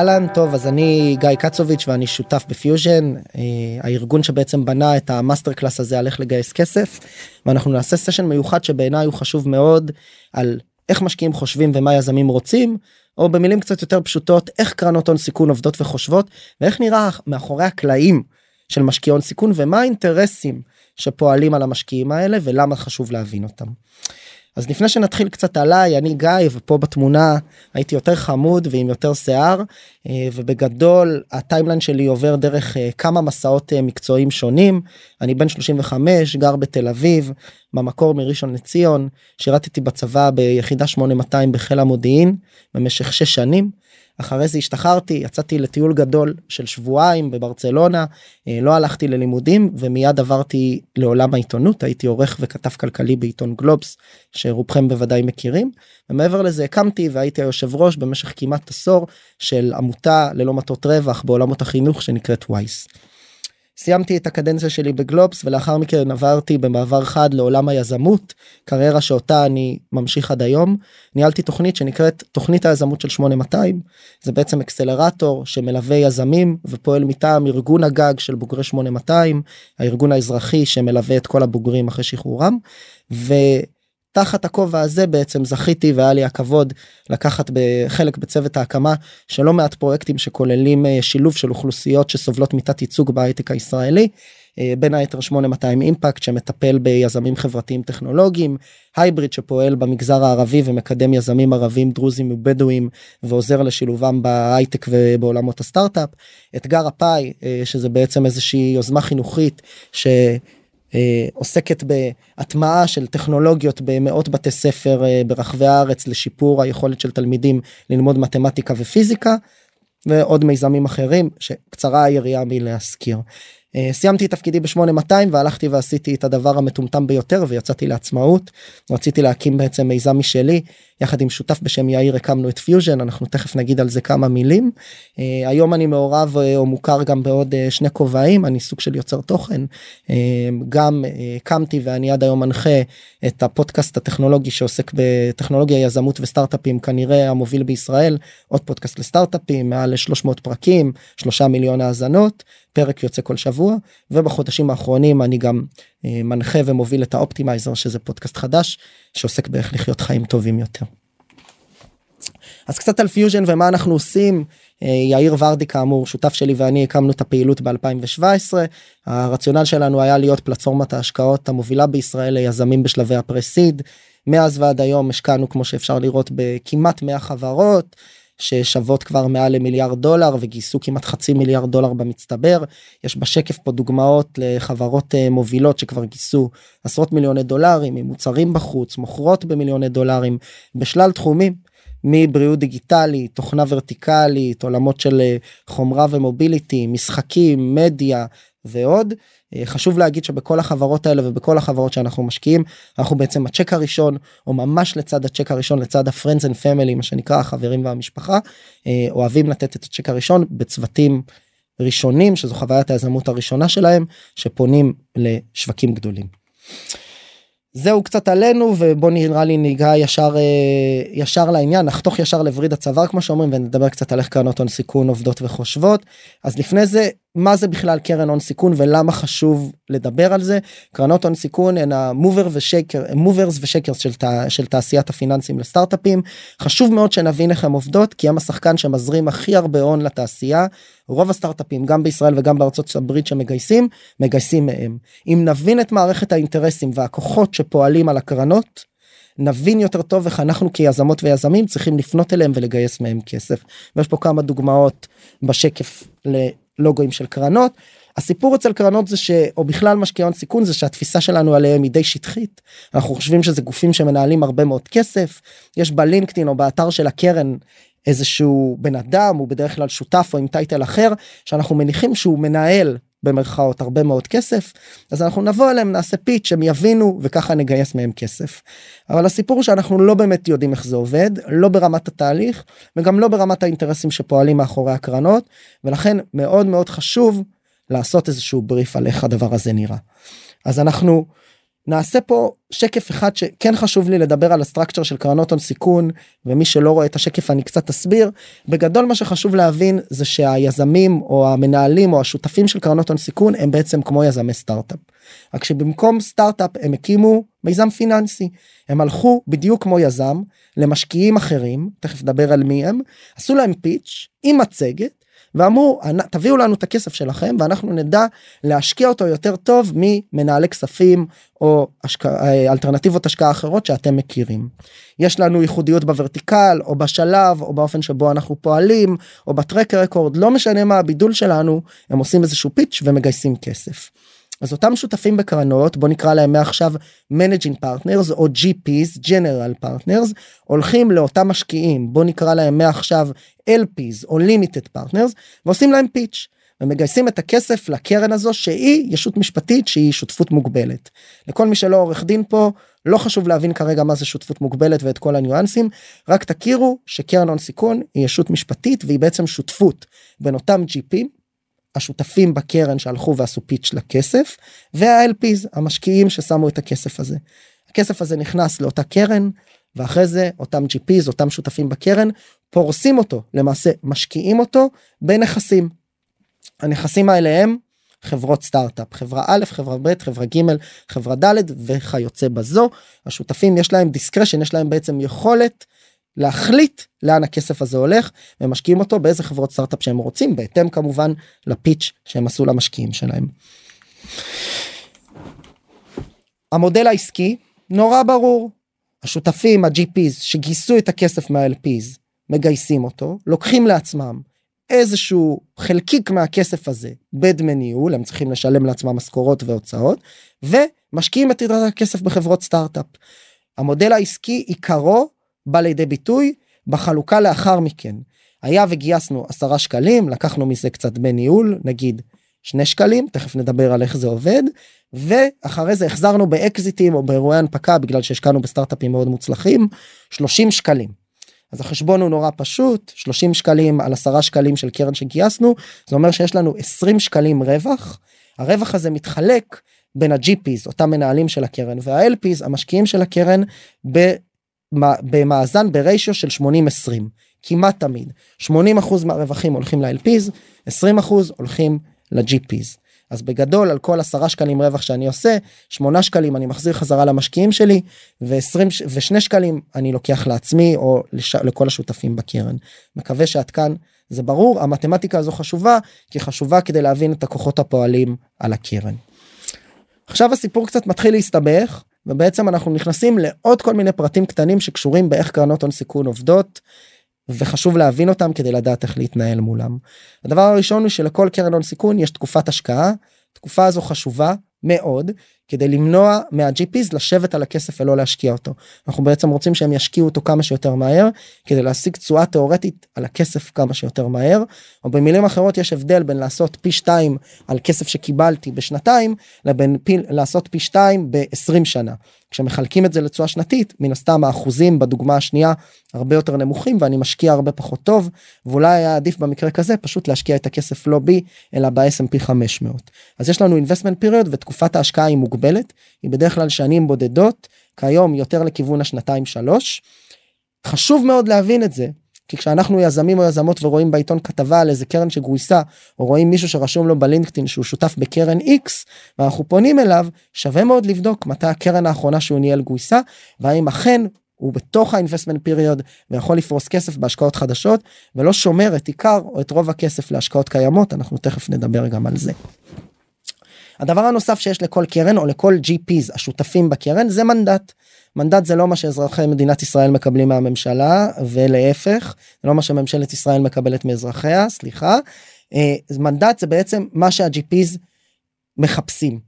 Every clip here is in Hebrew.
אהלן, טוב, אז אני גיא קצוביץ' ואני שותף בפיוז'ן, אה, הארגון שבעצם בנה את ה master class הזה על איך לגייס כסף, ואנחנו נעשה סשן מיוחד שבעיניי הוא חשוב מאוד על איך משקיעים חושבים ומה יזמים רוצים, או במילים קצת יותר פשוטות, איך קרנות הון סיכון עובדות וחושבות, ואיך נראה מאחורי הקלעים של משקיעי הון סיכון ומה האינטרסים שפועלים על המשקיעים האלה ולמה חשוב להבין אותם. אז לפני שנתחיל קצת עליי אני גיא ופה בתמונה הייתי יותר חמוד ועם יותר שיער אה, ובגדול הטיימליין שלי עובר דרך אה, כמה מסעות אה, מקצועיים שונים אני בן 35 גר בתל אביב במקור מראשון לציון שירתתי בצבא ביחידה 8200 בחיל המודיעין במשך 6 שנים. אחרי זה השתחררתי יצאתי לטיול גדול של שבועיים בברצלונה לא הלכתי ללימודים ומיד עברתי לעולם העיתונות הייתי עורך וכתב כלכלי בעיתון גלובס שרובכם בוודאי מכירים ומעבר לזה הקמתי והייתי היושב ראש במשך כמעט עשור של עמותה ללא מטרות רווח בעולמות החינוך שנקראת וייס. סיימתי את הקדנציה שלי בגלובס ולאחר מכן עברתי במעבר חד לעולם היזמות קריירה שאותה אני ממשיך עד היום ניהלתי תוכנית שנקראת תוכנית היזמות של 8200 זה בעצם אקסלרטור שמלווה יזמים ופועל מטעם ארגון הגג של בוגרי 8200 הארגון האזרחי שמלווה את כל הבוגרים אחרי שחרורם. ו... תחת הכובע הזה בעצם זכיתי והיה לי הכבוד לקחת בחלק בצוות ההקמה של לא מעט פרויקטים שכוללים אה, שילוב של אוכלוסיות שסובלות מתת ייצוג בהייטק הישראלי. אה, בין היתר 8200 אימפקט שמטפל ביזמים חברתיים טכנולוגיים הייבריד שפועל במגזר הערבי ומקדם יזמים ערבים דרוזים ובדואים ועוזר לשילובם בהייטק ובעולמות הסטארט-אפ אתגר הפאי אה, שזה בעצם איזושהי יוזמה חינוכית. ש... אה, עוסקת בהטמעה של טכנולוגיות במאות בתי ספר אה, ברחבי הארץ לשיפור היכולת של תלמידים ללמוד מתמטיקה ופיזיקה ועוד מיזמים אחרים שקצרה היריעה מלהזכיר. אה, סיימתי את תפקידי ב-8200 והלכתי ועשיתי את הדבר המטומטם ביותר ויצאתי לעצמאות. רציתי להקים בעצם מיזם משלי יחד עם שותף בשם יאיר הקמנו את פיוז'ן אנחנו תכף נגיד על זה כמה מילים. אה, היום אני מעורב אה, או מוכר גם בעוד אה, שני כובעים אני סוג של יוצר תוכן אה, גם הקמתי ואני עד היום מנחה את הפודקאסט הטכנולוגי שעוסק בטכנולוגיה יזמות וסטארט-אפים כנראה המוביל בישראל עוד פודקאסט לסטארט-אפים מעל 300 פרקים שלושה מיליון האזנות פרק יוצא כל שבוע ובחודשים האחרונים אני גם מנחה ומוביל את ה Optimizer שזה פודקאסט חדש שעוסק באיך לחיות חיים טובים יותר. אז קצת על פיוז'ן ומה אנחנו עושים. אה, יאיר ורדי כאמור שותף שלי ואני הקמנו את הפעילות ב2017 הרציונל שלנו היה להיות פלטפורמת ההשקעות המובילה בישראל ליזמים בשלבי ה pre-seed. מאז ועד היום השקענו כמו שאפשר לראות בכמעט 100 חברות ששוות כבר מעל למיליארד דולר וגייסו כמעט חצי מיליארד דולר במצטבר. יש בשקף פה דוגמאות לחברות אה, מובילות שכבר גייסו עשרות מיליוני דולרים עם מוצרים בחוץ מוכרות במיליוני דולרים בשלל תחומים מבריאות דיגיטלית תוכנה ורטיקלית עולמות של אה, חומרה ומוביליטי משחקים מדיה ועוד אה, חשוב להגיד שבכל החברות האלה ובכל החברות שאנחנו משקיעים אנחנו בעצם הצ'ק הראשון או ממש לצד הצ'ק הראשון לצד ה-friends and family מה שנקרא החברים והמשפחה אה, אוהבים לתת את הצ'ק הראשון בצוותים ראשונים שזו חוויית היזמות הראשונה שלהם שפונים לשווקים גדולים. זהו קצת עלינו ובוא נראה לי ניגע ישר אה, ישר לעניין נחתוך ישר לווריד הצוואר כמו שאומרים ונדבר קצת על איך קרנות הון סיכון עובדות וחושבות אז לפני זה מה זה בכלל קרן הון סיכון ולמה חשוב לדבר על זה. קרנות הון סיכון הן המובר ושקר מוברס ושקרס של, של תעשיית הפיננסים לסטארט-אפים. חשוב מאוד שנבין איך הם עובדות כי הם השחקן שמזרים הכי הרבה הון לתעשייה. רוב הסטארט-אפים גם בישראל וגם בארצות הברית שמגייסים מגייסים מהם. אם נבין את מערכת האינטרסים והכוחות שפועלים על הקרנות נבין יותר טוב איך אנחנו כיזמות ויזמים צריכים לפנות אליהם ולגייס מהם כסף. ויש פה כמה דוגמאות בשקף לוגוים של קרנות. הסיפור אצל קרנות זה שאו בכלל משקיעי הון סיכון זה שהתפיסה שלנו עליהם היא די שטחית. אנחנו חושבים שזה גופים שמנהלים הרבה מאוד כסף. יש בלינקדאין או באתר של הקרן איזשהו בן אדם הוא בדרך כלל שותף או עם טייטל אחר שאנחנו מניחים שהוא מנהל במרכאות הרבה מאוד כסף אז אנחנו נבוא אליהם נעשה פיץ' שהם יבינו וככה נגייס מהם כסף. אבל הסיפור שאנחנו לא באמת יודעים איך זה עובד לא ברמת התהליך וגם לא ברמת האינטרסים שפועלים מאחורי הקרנות ולכן מאוד מאוד חשוב לעשות איזשהו בריף על איך הדבר הזה נראה. אז אנחנו נעשה פה שקף אחד שכן חשוב לי לדבר על הסטרקצ'ר של קרנות הון סיכון ומי שלא רואה את השקף אני קצת אסביר בגדול מה שחשוב להבין זה שהיזמים או המנהלים או השותפים של קרנות הון סיכון הם בעצם כמו יזמי סטארט-אפ. רק שבמקום סטארט-אפ הם הקימו מיזם פיננסי הם הלכו בדיוק כמו יזם למשקיעים אחרים תכף נדבר על מי הם עשו להם פיץ' עם מצגת ואמרו תביאו לנו את הכסף שלכם ואנחנו נדע להשקיע אותו יותר טוב ממנהלי כספים או השקע, אלטרנטיבות השקעה אחרות שאתם מכירים. יש לנו ייחודיות בוורטיקל או בשלב או באופן שבו אנחנו פועלים או בטרק רקורד לא משנה מה הבידול שלנו הם עושים איזשהו פיץ' ומגייסים כסף. אז אותם שותפים בקרנות בוא נקרא להם מעכשיו managing partners או gps general partners הולכים לאותם משקיעים בוא נקרא להם מעכשיו lps או limited partners ועושים להם פיץ'. ומגייסים את הכסף לקרן הזו שהיא ישות משפטית שהיא שותפות מוגבלת. לכל מי שלא עורך דין פה לא חשוב להבין כרגע מה זה שותפות מוגבלת ואת כל הניואנסים רק תכירו שקרן הון סיכון היא ישות משפטית והיא בעצם שותפות בין אותם gp השותפים בקרן שהלכו ועשו פיץ' לכסף וה-LPs המשקיעים ששמו את הכסף הזה. הכסף הזה נכנס לאותה קרן ואחרי זה אותם GPs אותם שותפים בקרן פורסים אותו למעשה משקיעים אותו בנכסים. הנכסים האלה הם חברות סטארט-אפ חברה א' חברה ב' חברה ג' חברה ד' וכיוצא בזו השותפים יש להם discretion יש להם בעצם יכולת להחליט לאן הכסף הזה הולך ומשקיעים אותו באיזה חברות סטארט-אפ שהם רוצים בהתאם כמובן ל pitch שהם עשו למשקיעים שלהם. המודל העסקי נורא ברור השותפים ה-GPs שגייסו את הכסף מה-LPs מגייסים אותו לוקחים לעצמם איזשהו חלקיק מהכסף הזה בדמי ניהול הם צריכים לשלם לעצמם משכורות והוצאות ומשקיעים את הכסף בחברות סטארט-אפ. המודל העסקי עיקרו בא לידי ביטוי בחלוקה לאחר מכן. היה וגייסנו 10 שקלים לקחנו מזה קצת דמי ניהול נגיד 2 שקלים תכף נדבר על איך זה עובד ואחרי זה החזרנו באקזיטים או באירועי הנפקה בגלל שהשקענו בסטארט-אפים מאוד מוצלחים 30 שקלים. אז החשבון הוא נורא פשוט 30 שקלים על 10 שקלים של קרן שגייסנו זה אומר שיש לנו 20 שקלים רווח הרווח הזה מתחלק בין ה-GPs אותם מנהלים של הקרן וה-LPs המשקיעים של הקרן במאזן בריישיו של 80-20 כמעט תמיד 80% מהרווחים הולכים ל-LPs 20% הולכים ל-GPs. אז בגדול על כל 10 שקלים רווח שאני עושה 8 שקלים אני מחזיר חזרה למשקיעים שלי ו-20 ו2 שקלים אני לוקח לעצמי או לש... לכל השותפים בקרן. מקווה שעד כאן זה ברור המתמטיקה הזו חשובה כי חשובה כדי להבין את הכוחות הפועלים על הקרן. עכשיו הסיפור קצת מתחיל להסתבך ובעצם אנחנו נכנסים לעוד כל מיני פרטים קטנים שקשורים באיך קרנות הון סיכון עובדות. וחשוב להבין אותם כדי לדעת איך להתנהל מולם. הדבר הראשון הוא שלכל קרן הון סיכון יש תקופת השקעה. תקופה הזו חשובה מאוד כדי למנוע מה-GPs לשבת על הכסף ולא להשקיע אותו. אנחנו בעצם רוצים שהם ישקיעו אותו כמה שיותר מהר כדי להשיג תשואה תאורטית על הכסף כמה שיותר מהר או במילים אחרות יש הבדל בין לעשות פי 2 על כסף שקיבלתי בשנתיים לבין פי, לעשות פי 2 ב-20 שנה. כשמחלקים את זה לתשואה שנתית מן הסתם האחוזים בדוגמה השנייה הרבה יותר נמוכים ואני משקיע הרבה פחות טוב ואולי היה עדיף במקרה כזה פשוט להשקיע את הכסף לא בי אלא ב-S&P 500 אז יש לנו investment period ותקופת ההשקעה היא מוגבלת היא בדרך כלל שנים בודדות כיום יותר לכיוון השנתיים שלוש. חשוב מאוד להבין את זה כי כשאנחנו יזמים או יזמות ורואים בעיתון כתבה על איזה קרן שגויסה או רואים מישהו שרשום לו בלינקדאין שהוא שותף בקרן X ואנחנו פונים אליו שווה מאוד לבדוק מתי הקרן האחרונה שהוא ניהל גויסה והאם אכן הוא בתוך האינבסטמנט פיריוד ויכול לפרוס כסף בהשקעות חדשות ולא שומר את עיקר או את רוב הכסף להשקעות קיימות אנחנו תכף נדבר גם על זה. הדבר הנוסף שיש לכל קרן או לכל GPs השותפים בקרן זה מנדט. מנדט זה לא מה שאזרחי מדינת ישראל מקבלים מהממשלה ולהפך זה לא מה שממשלת ישראל מקבלת מאזרחיה סליחה. אה, מנדט זה בעצם מה שה-GPs מחפשים.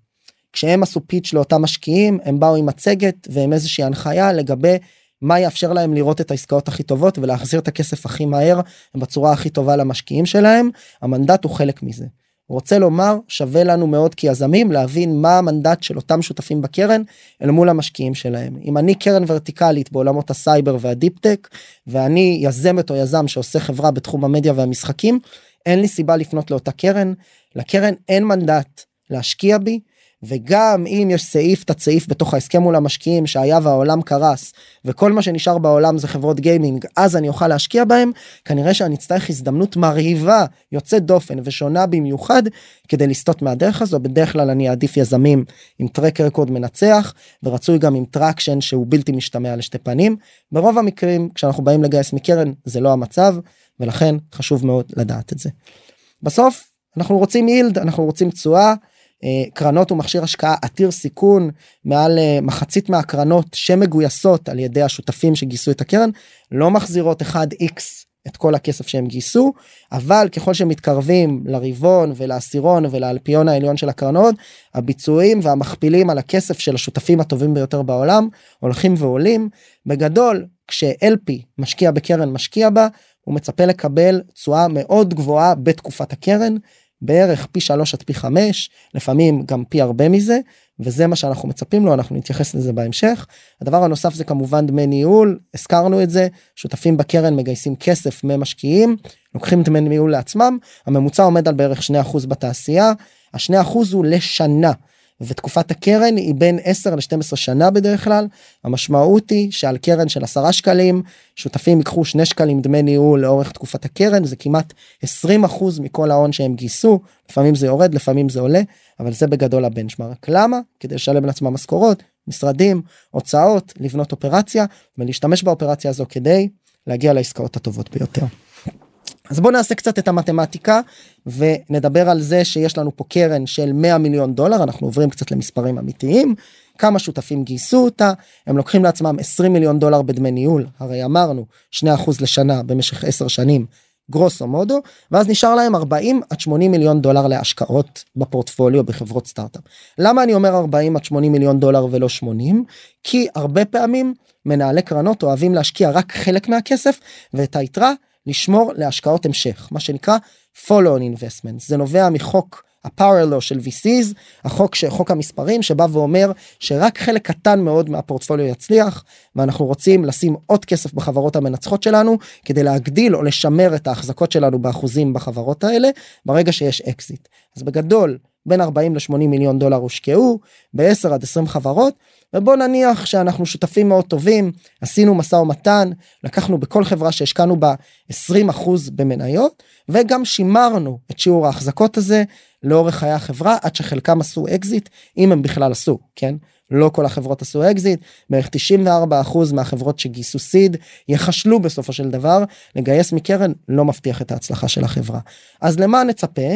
כשהם עשו pitch לאותם משקיעים הם באו עם מצגת ועם איזושהי הנחיה לגבי מה יאפשר להם לראות את העסקאות הכי טובות ולהחזיר את הכסף הכי מהר בצורה הכי טובה למשקיעים שלהם המנדט הוא חלק מזה. רוצה לומר שווה לנו מאוד כיזמים להבין מה המנדט של אותם שותפים בקרן אל מול המשקיעים שלהם. אם אני קרן ורטיקלית בעולמות הסייבר וה deep tech ואני יזמת או יזם שעושה חברה בתחום המדיה והמשחקים אין לי סיבה לפנות לאותה קרן לקרן אין מנדט להשקיע בי וגם אם יש סעיף תת סעיף בתוך ההסכם מול המשקיעים שהיה והעולם קרס וכל מה שנשאר בעולם זה חברות גיימינג אז אני אוכל להשקיע בהם כנראה שאני אצטרך הזדמנות מרהיבה יוצאת דופן ושונה במיוחד כדי לסטות מהדרך הזו בדרך כלל אני אעדיף יזמים עם טרק רקורד מנצח ורצוי גם עם traction שהוא בלתי משתמע לשתי פנים ברוב המקרים כשאנחנו באים לגייס מקרן זה לא המצב ולכן חשוב מאוד לדעת את זה. בסוף אנחנו רוצים yield אנחנו רוצים תשואה אה, קרנות הוא מכשיר השקעה עתיר סיכון מעל אה, מחצית מהקרנות שמגויסות על ידי השותפים שגייסו את הקרן לא מחזירות 1x את כל הכסף שהם גייסו אבל ככל שמתקרבים לרבעון ולעשירון ולאלפיון העליון של הקרנות הביצועים והמכפילים על הכסף של השותפים הטובים ביותר בעולם הולכים ועולים. בגדול כש-LP משקיע בקרן משקיע בה הוא מצפה לקבל תשואה מאוד גבוהה בתקופת הקרן בערך פי 3 עד פי 5 לפעמים גם פי הרבה מזה וזה מה שאנחנו מצפים לו אנחנו נתייחס לזה בהמשך. הדבר הנוסף זה כמובן דמי ניהול הזכרנו את זה שותפים בקרן מגייסים כסף ממשקיעים לוקחים דמי ניהול לעצמם הממוצע עומד על בערך 2% בתעשייה השני אחוז הוא לשנה. ותקופת הקרן היא בין 10 ל-12 שנה בדרך כלל. המשמעות היא שעל קרן של 10 שקלים שותפים ייקחו 2 שקלים דמי ניהול לאורך תקופת הקרן זה כמעט 20 אחוז מכל ההון שהם גייסו. לפעמים זה יורד לפעמים זה עולה אבל זה בגדול הבנצ'מרק. למה? כדי לשלם לעצמם משכורות משרדים הוצאות לבנות אופרציה ולהשתמש באופרציה הזו כדי להגיע לעסקאות הטובות ביותר. אז בוא נעשה קצת את המתמטיקה ונדבר על זה שיש לנו פה קרן של 100 מיליון דולר אנחנו עוברים קצת למספרים אמיתיים כמה שותפים גייסו אותה הם לוקחים לעצמם 20 מיליון דולר בדמי ניהול הרי אמרנו 2% לשנה במשך 10 שנים גרוסו מודו ואז נשאר להם 40 עד 80 מיליון דולר להשקעות בפורטפוליו בחברות סטארט-אפ. למה אני אומר 40 עד 80 מיליון דולר ולא 80? כי הרבה פעמים מנהלי קרנות אוהבים להשקיע רק חלק מהכסף ואת היתרה לשמור להשקעות המשך מה שנקרא follow on investment. זה נובע מחוק law של VCs החוק שחוק המספרים שבא ואומר שרק חלק קטן מאוד מהפורטפוליו יצליח ואנחנו רוצים לשים עוד כסף בחברות המנצחות שלנו כדי להגדיל או לשמר את ההחזקות שלנו באחוזים בחברות האלה ברגע שיש אקזיט. אז בגדול בין 40 ל-80 מיליון דולר הושקעו ב-10 עד 20 חברות ובוא נניח שאנחנו שותפים מאוד טובים עשינו משא ומתן לקחנו בכל חברה שהשקענו בה 20 אחוז במניות וגם שימרנו את שיעור ההחזקות הזה לאורך חיי החברה עד שחלקם עשו אקזיט אם הם בכלל עשו כן לא כל החברות עשו אקזיט בערך 94 אחוז מהחברות שגייסו seed ייכשלו בסופו של דבר לגייס מקרן לא מבטיח את ההצלחה של החברה אז למה נצפה.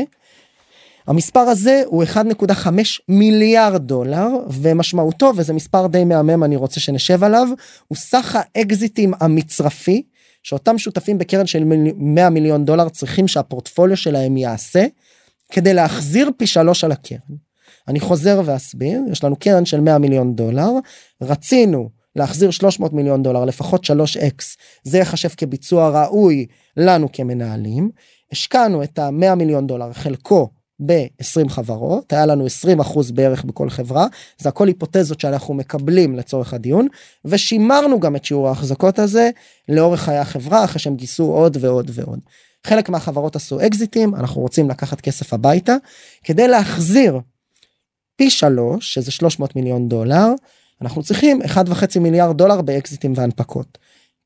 המספר הזה הוא 1.5 מיליארד דולר ומשמעותו וזה מספר די מהמם אני רוצה שנשב עליו הוא סך האקזיטים המצרפי שאותם שותפים בקרן של 100 מיליון דולר צריכים שהפורטפוליו שלהם יעשה כדי להחזיר פי שלוש על הקרן. אני חוזר ואסביר יש לנו קרן של 100 מיליון דולר רצינו להחזיר 300 מיליון דולר לפחות 3x זה יחשב כביצוע ראוי לנו כמנהלים השקענו את ה-100 מיליון דולר חלקו ב-20 חברות היה לנו 20 אחוז בערך בכל חברה זה הכל היפותזות שאנחנו מקבלים לצורך הדיון ושימרנו גם את שיעור ההחזקות הזה לאורך חיי החברה אחרי שהם גייסו עוד ועוד ועוד. חלק מהחברות עשו אקזיטים אנחנו רוצים לקחת כסף הביתה כדי להחזיר פי שלוש שזה 300 מיליון דולר אנחנו צריכים 1.5 מיליארד דולר באקזיטים והנפקות.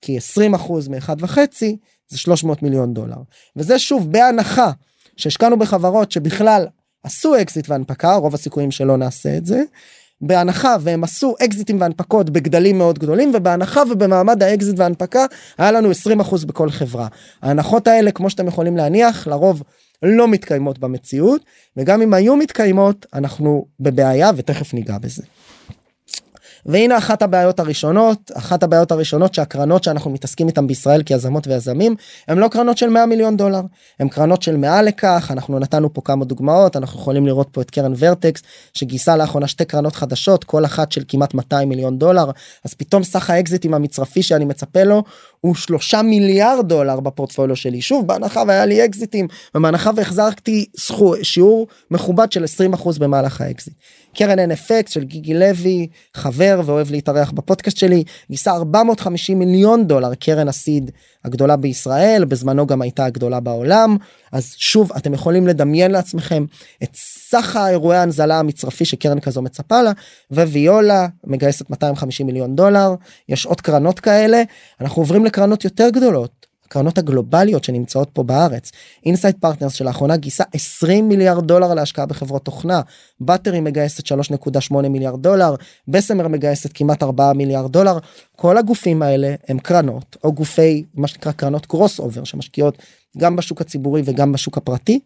כי 20 אחוז מ-1.5 זה 300 מיליון דולר וזה שוב בהנחה שהשקענו בחברות שבכלל עשו אקזיט והנפקה רוב הסיכויים שלא נעשה את זה. בהנחה והם עשו אקזיטים והנפקות בגדלים מאוד גדולים ובהנחה ובמעמד האקזיט והנפקה היה לנו 20% בכל חברה. ההנחות האלה כמו שאתם יכולים להניח לרוב לא מתקיימות במציאות וגם אם היו מתקיימות אנחנו בבעיה ותכף ניגע בזה. והנה אחת הבעיות הראשונות אחת הבעיות הראשונות שהקרנות שאנחנו מתעסקים איתם בישראל כיזמות ויזמים הם לא קרנות של 100 מיליון דולר הם קרנות של מעל לכך אנחנו נתנו פה כמה דוגמאות אנחנו יכולים לראות פה את קרן ורטקס שגייסה לאחרונה שתי קרנות חדשות כל אחת של כמעט 200 מיליון דולר אז פתאום סך האקזיטים המצרפי שאני מצפה לו הוא שלושה מיליארד דולר בפורטפוליו שלי שוב בהנחה והיה לי אקזיטים ובהנחה והחזרתי שיעור מכובד של 20% במהלך האקזיט. קרן NFX של גיגי לוי חבר ואוהב להתארח בפודקאסט שלי גייסה 450 מיליון דולר קרן ה seed הגדולה בישראל בזמנו גם הייתה הגדולה בעולם. אז שוב אתם יכולים לדמיין לעצמכם את סך האירועי ההנזלה המצרפי שקרן כזו מצפה לה וויולה מגייסת 250 מיליון דולר יש עוד קרנות כאלה. אנחנו עוברים לקרנות יותר גדולות הקרנות הגלובליות שנמצאות פה בארץ. אינסייט פרטנרס שלאחרונה גייסה 20 מיליארד דולר להשקעה בחברות תוכנה. באטרי מגייסת 3.8 מיליארד דולר. בסמר מגייסת כמעט 4 מיליארד דולר. כל הגופים האלה הם קרנות או גופי מה שנקרא קרנות crossover שמשקיעות גם בשוק הציבורי וגם בשוק הפרטי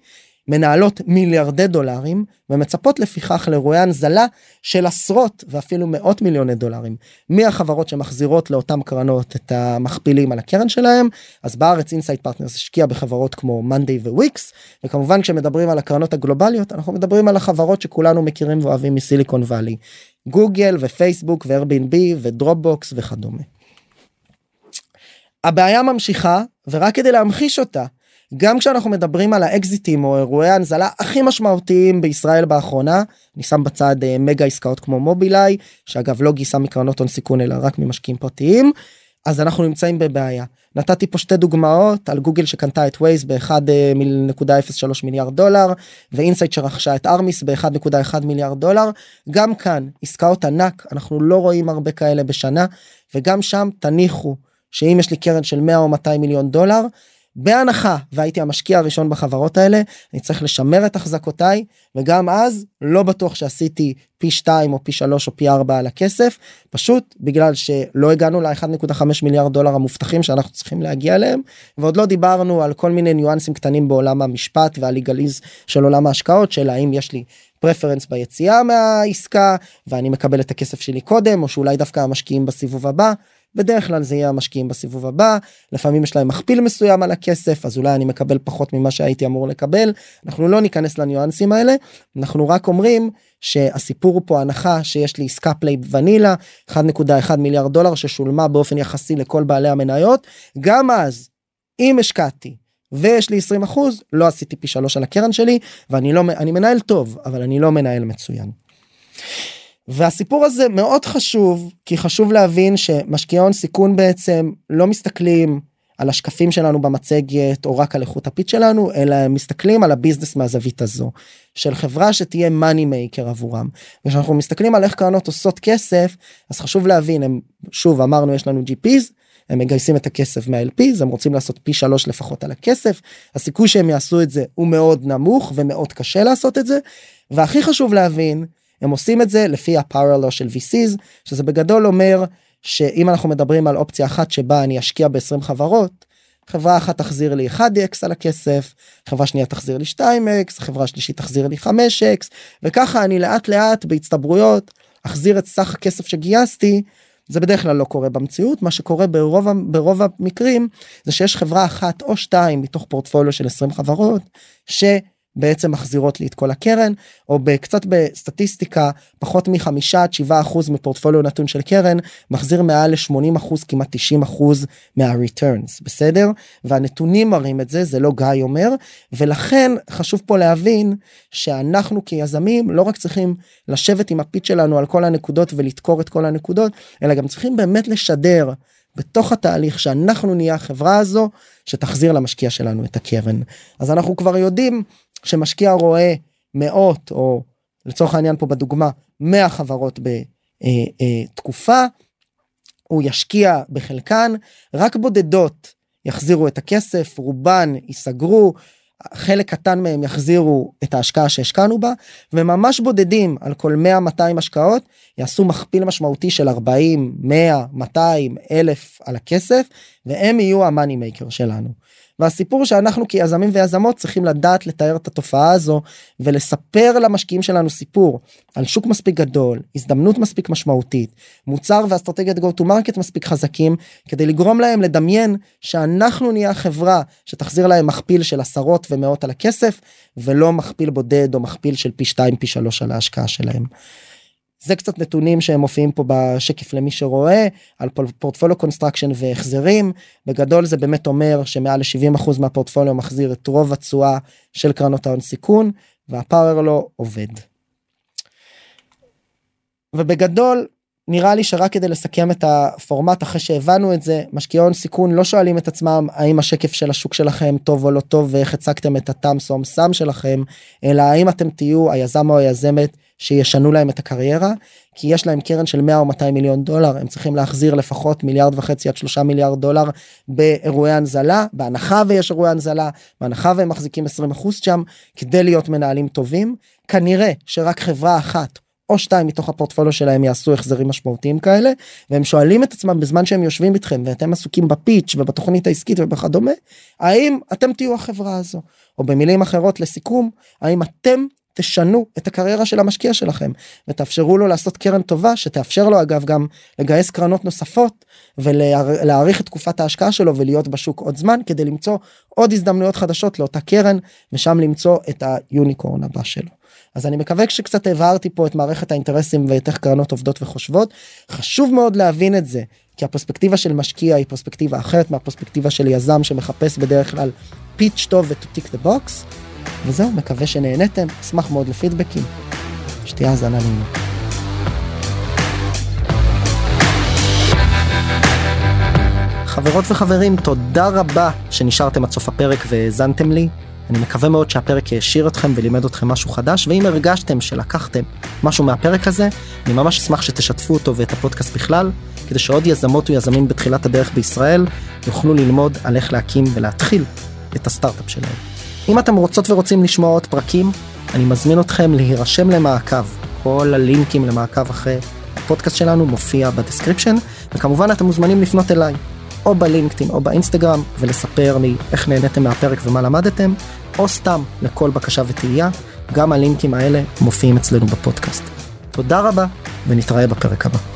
מנהלות מיליארדי דולרים ומצפות לפיכך לאירועי הנזלה של עשרות ואפילו מאות מיליוני דולרים. מהחברות שמחזירות לאותן קרנות את המכפילים על הקרן שלהם? אז בארץ אינסייט פרטנרס השקיע בחברות כמו מאנדיי וויקס וכמובן כשמדברים על הקרנות הגלובליות אנחנו מדברים על החברות שכולנו מכירים ואוהבים מסיליקון וואלי גוגל ופייסבוק ו Airbnb ודרופבוקס וכדומה. הבעיה ממשיכה ורק כדי להמחיש אותה גם כשאנחנו מדברים על האקזיטים או אירועי הנזלה הכי משמעותיים בישראל באחרונה אני שם בצד uh, מגה עסקאות כמו מובילאיי שאגב לא גייסה מקרנות הון סיכון אלא רק ממשקיעים פרטיים אז אנחנו נמצאים בבעיה. נתתי פה שתי דוגמאות על גוגל שקנתה את וייז ב-1.03 מיליארד דולר ואינסייט שרכשה את ארמיס ב-1.1 מיליארד דולר. גם כאן עסקאות ענק אנחנו לא רואים הרבה כאלה בשנה וגם שם תניחו שאם יש לי קרן של 100 או 200 מיליון דולר בהנחה והייתי המשקיע הראשון בחברות האלה אני צריך לשמר את החזקותיי וגם אז לא בטוח שעשיתי פי 2 או פי 3 או פי 4 על הכסף פשוט בגלל שלא הגענו ל-1.5 מיליארד דולר המובטחים שאנחנו צריכים להגיע אליהם ועוד לא דיברנו על כל מיני ניואנסים קטנים בעולם המשפט והליגליז של עולם ההשקעות של האם יש לי פרפרנס ביציאה מהעסקה ואני מקבל את הכסף שלי קודם או שאולי דווקא המשקיעים בסיבוב הבא בדרך כלל זה יהיה המשקיעים בסיבוב הבא לפעמים יש להם מכפיל מסוים על הכסף אז אולי אני מקבל פחות ממה שהייתי אמור לקבל אנחנו לא ניכנס לניואנסים האלה אנחנו רק אומרים שהסיפור פה הנחה שיש לי עסקה פליי ונילה 1.1 מיליארד דולר ששולמה באופן יחסי לכל בעלי המניות גם אז אם השקעתי ויש לי 20 אחוז לא עשיתי פי שלוש על הקרן שלי ואני לא אני מנהל טוב אבל אני לא מנהל מצוין. והסיפור הזה מאוד חשוב כי חשוב להבין שמשקיעי הון סיכון בעצם לא מסתכלים על השקפים שלנו במצגת או רק על איכות הפיץ שלנו אלא הם מסתכלים על הביזנס מהזווית הזו של חברה שתהיה מאני מייקר עבורם. וכשאנחנו מסתכלים על איך קרנות עושות כסף אז חשוב להבין הם שוב אמרנו יש לנו gps הם מגייסים את הכסף מה-LPs הם רוצים לעשות פי שלוש לפחות על הכסף. הסיכוי שהם יעשו את זה הוא מאוד נמוך ומאוד קשה לעשות את זה. והכי חשוב להבין הם עושים את זה לפי law של VCs שזה בגדול אומר שאם אנחנו מדברים על אופציה אחת שבה אני אשקיע ב-20 חברות חברה אחת תחזיר לי 1x על הכסף חברה שנייה תחזיר לי 2x חברה שלישית תחזיר לי 5x וככה אני לאט לאט בהצטברויות אחזיר את סך הכסף שגייסתי זה בדרך כלל לא קורה במציאות מה שקורה ברוב ברוב המקרים זה שיש חברה אחת או שתיים מתוך פורטפוליו של 20 חברות. ש... בעצם מחזירות לי את כל הקרן או קצת בסטטיסטיקה פחות מחמישה עד שבעה אחוז מפורטפוליו נתון של קרן מחזיר מעל ל-80 אחוז כמעט 90 אחוז מה-returns בסדר? והנתונים מראים את זה זה לא גיא אומר ולכן חשוב פה להבין שאנחנו כיזמים לא רק צריכים לשבת עם הפיץ שלנו על כל הנקודות ולתקור את כל הנקודות אלא גם צריכים באמת לשדר בתוך התהליך שאנחנו נהיה החברה הזו שתחזיר למשקיע שלנו את הקרן. אז אנחנו כבר יודעים שמשקיע רואה מאות או לצורך העניין פה בדוגמה 100 חברות בתקופה אה, הוא ישקיע בחלקן רק בודדות יחזירו את הכסף רובן ייסגרו חלק קטן מהם יחזירו את ההשקעה שהשקענו בה וממש בודדים על כל 100 200 השקעות יעשו מכפיל משמעותי של 40 100 200 אלף על הכסף והם יהיו המאני מייקר שלנו. והסיפור שאנחנו כיזמים ויזמות צריכים לדעת לתאר את התופעה הזו ולספר למשקיעים שלנו סיפור על שוק מספיק גדול הזדמנות מספיק משמעותית מוצר ואסטרטגיית go to market מספיק חזקים כדי לגרום להם לדמיין שאנחנו נהיה החברה שתחזיר להם מכפיל של עשרות ומאות על הכסף ולא מכפיל בודד או מכפיל של פי 2 פי 3 על ההשקעה שלהם. זה קצת נתונים שהם מופיעים פה בשקף למי שרואה על portfolio construction והחזרים בגדול זה באמת אומר שמעל ל-70% מהפורטפוליו מחזיר את רוב התשואה של קרנות ההון סיכון וה power law עובד. ובגדול נראה לי שרק כדי לסכם את הפורמט אחרי שהבנו את זה משקיעי הון סיכון לא שואלים את עצמם האם השקף של השוק שלכם טוב או לא טוב ואיך הצגתם את ה TAM SOM SAM שלכם אלא האם אתם תהיו היזם או היזמת שישנו להם את הקריירה כי יש להם קרן של 100 או 200 מיליון דולר הם צריכים להחזיר לפחות מיליארד וחצי עד שלושה מיליארד דולר באירועי הנזלה בהנחה ויש אירועי הנזלה בהנחה והם מחזיקים 20% שם כדי להיות מנהלים טובים. כנראה שרק חברה אחת או שתיים מתוך הפורטפוליו שלהם יעשו החזרים משמעותיים כאלה והם שואלים את עצמם בזמן שהם יושבים איתכם ואתם עסוקים בפיץ' ובתוכנית העסקית ובכדומה האם אתם תהיו החברה הזו? או במילים אחרות לסיכום האם אתם תשנו את הקריירה של המשקיע שלכם ותאפשרו לו לעשות קרן טובה שתאפשר לו אגב גם לגייס קרנות נוספות ולהאריך את תקופת ההשקעה שלו ולהיות בשוק עוד זמן כדי למצוא עוד הזדמנויות חדשות לאותה קרן ושם למצוא את היוניקורן הבא שלו. אז אני מקווה שקצת הבהרתי פה את מערכת האינטרסים ואת איך קרנות עובדות וחושבות חשוב מאוד להבין את זה כי הפרספקטיבה של משקיע היא פרספקטיבה אחרת מהפרספקטיבה של יזם שמחפש בדרך כלל פיץ' טוב ו-to tick the box. וזהו מקווה שנהנתם אשמח מאוד לפידבקים. שתהיה האזנה נעימה. חברות וחברים תודה רבה שנשארתם עד סוף הפרק והאזנתם לי. אני מקווה מאוד שהפרק העשיר אתכם ולימד אתכם משהו חדש ואם הרגשתם שלקחתם משהו מהפרק הזה אני ממש אשמח שתשתפו אותו ואת הפודקאסט בכלל כדי שעוד יזמות ויזמים בתחילת הדרך בישראל יוכלו ללמוד על איך להקים ולהתחיל את הסטארט-אפ שלהם. אם אתם רוצות ורוצים לשמוע עוד פרקים אני מזמין אתכם להירשם למעקב כל הלינקים למעקב אחרי הפודקאסט שלנו מופיע ב description וכמובן אתם מוזמנים לפנות אליי או בלינקדאין או באינסטגרם ולספר לי איך נהניתם מהפרק ומה למדתם, או סתם לכל בקשה ותהייה, גם הלינקים האלה מופיעים אצלנו בפודקאסט. תודה רבה ונתראה בפרק הבא.